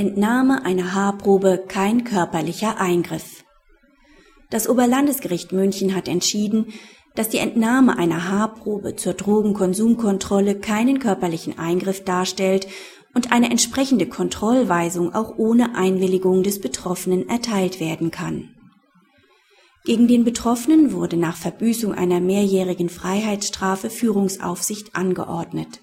Entnahme einer Haarprobe kein körperlicher Eingriff. Das Oberlandesgericht München hat entschieden, dass die Entnahme einer Haarprobe zur Drogenkonsumkontrolle keinen körperlichen Eingriff darstellt und eine entsprechende Kontrollweisung auch ohne Einwilligung des Betroffenen erteilt werden kann. Gegen den Betroffenen wurde nach Verbüßung einer mehrjährigen Freiheitsstrafe Führungsaufsicht angeordnet.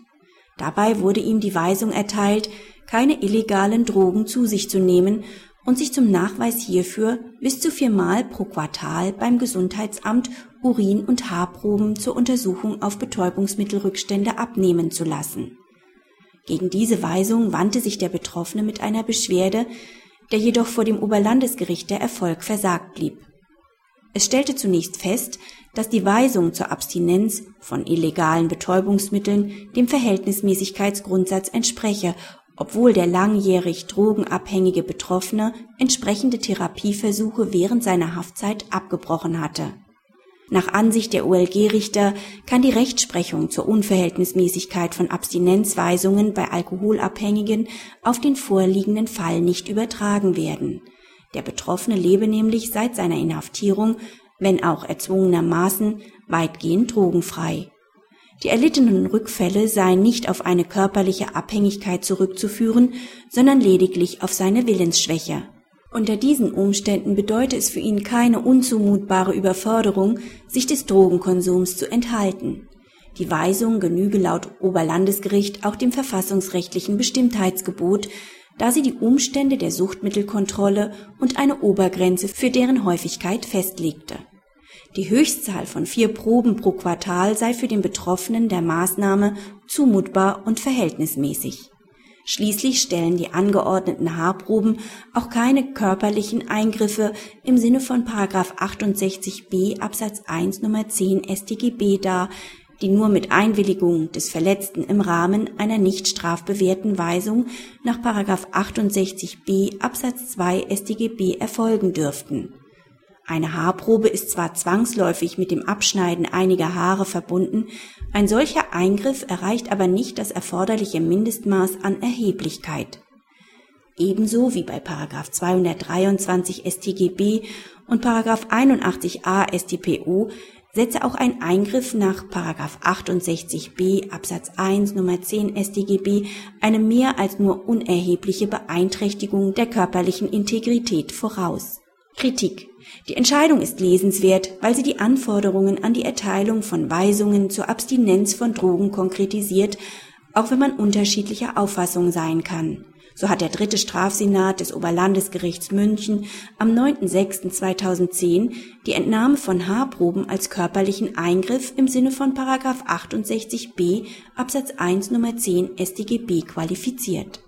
Dabei wurde ihm die Weisung erteilt, keine illegalen Drogen zu sich zu nehmen und sich zum Nachweis hierfür bis zu viermal pro Quartal beim Gesundheitsamt Urin- und Haarproben zur Untersuchung auf Betäubungsmittelrückstände abnehmen zu lassen. Gegen diese Weisung wandte sich der Betroffene mit einer Beschwerde, der jedoch vor dem Oberlandesgericht der Erfolg versagt blieb. Es stellte zunächst fest, dass die Weisung zur Abstinenz von illegalen Betäubungsmitteln dem Verhältnismäßigkeitsgrundsatz entspreche, obwohl der langjährig drogenabhängige Betroffene entsprechende Therapieversuche während seiner Haftzeit abgebrochen hatte. Nach Ansicht der OLG-Richter kann die Rechtsprechung zur Unverhältnismäßigkeit von Abstinenzweisungen bei Alkoholabhängigen auf den vorliegenden Fall nicht übertragen werden der Betroffene lebe nämlich seit seiner Inhaftierung, wenn auch erzwungenermaßen, weitgehend drogenfrei. Die erlittenen Rückfälle seien nicht auf eine körperliche Abhängigkeit zurückzuführen, sondern lediglich auf seine Willensschwäche. Unter diesen Umständen bedeute es für ihn keine unzumutbare Überforderung, sich des Drogenkonsums zu enthalten. Die Weisung genüge laut Oberlandesgericht auch dem verfassungsrechtlichen Bestimmtheitsgebot, da sie die Umstände der Suchtmittelkontrolle und eine Obergrenze für deren Häufigkeit festlegte. Die Höchstzahl von vier Proben pro Quartal sei für den Betroffenen der Maßnahme zumutbar und verhältnismäßig. Schließlich stellen die angeordneten Haarproben auch keine körperlichen Eingriffe im Sinne von 68b Absatz 1 Nummer 10 StGB dar, die nur mit Einwilligung des Verletzten im Rahmen einer nicht strafbewährten Weisung nach 68b Absatz 2 StGB erfolgen dürften. Eine Haarprobe ist zwar zwangsläufig mit dem Abschneiden einiger Haare verbunden, ein solcher Eingriff erreicht aber nicht das erforderliche Mindestmaß an Erheblichkeit. Ebenso wie bei 223 StGB und 81a StPO setze auch ein Eingriff nach 68b Absatz 1 Nummer 10 StGB eine mehr als nur unerhebliche Beeinträchtigung der körperlichen Integrität voraus. Kritik Die Entscheidung ist lesenswert, weil sie die Anforderungen an die Erteilung von Weisungen zur Abstinenz von Drogen konkretisiert, auch wenn man unterschiedlicher Auffassung sein kann. So hat der dritte Strafsenat des Oberlandesgerichts München am 9.06.2010 die Entnahme von Haarproben als körperlichen Eingriff im Sinne von 68b Absatz 1 Nummer 10 StGB qualifiziert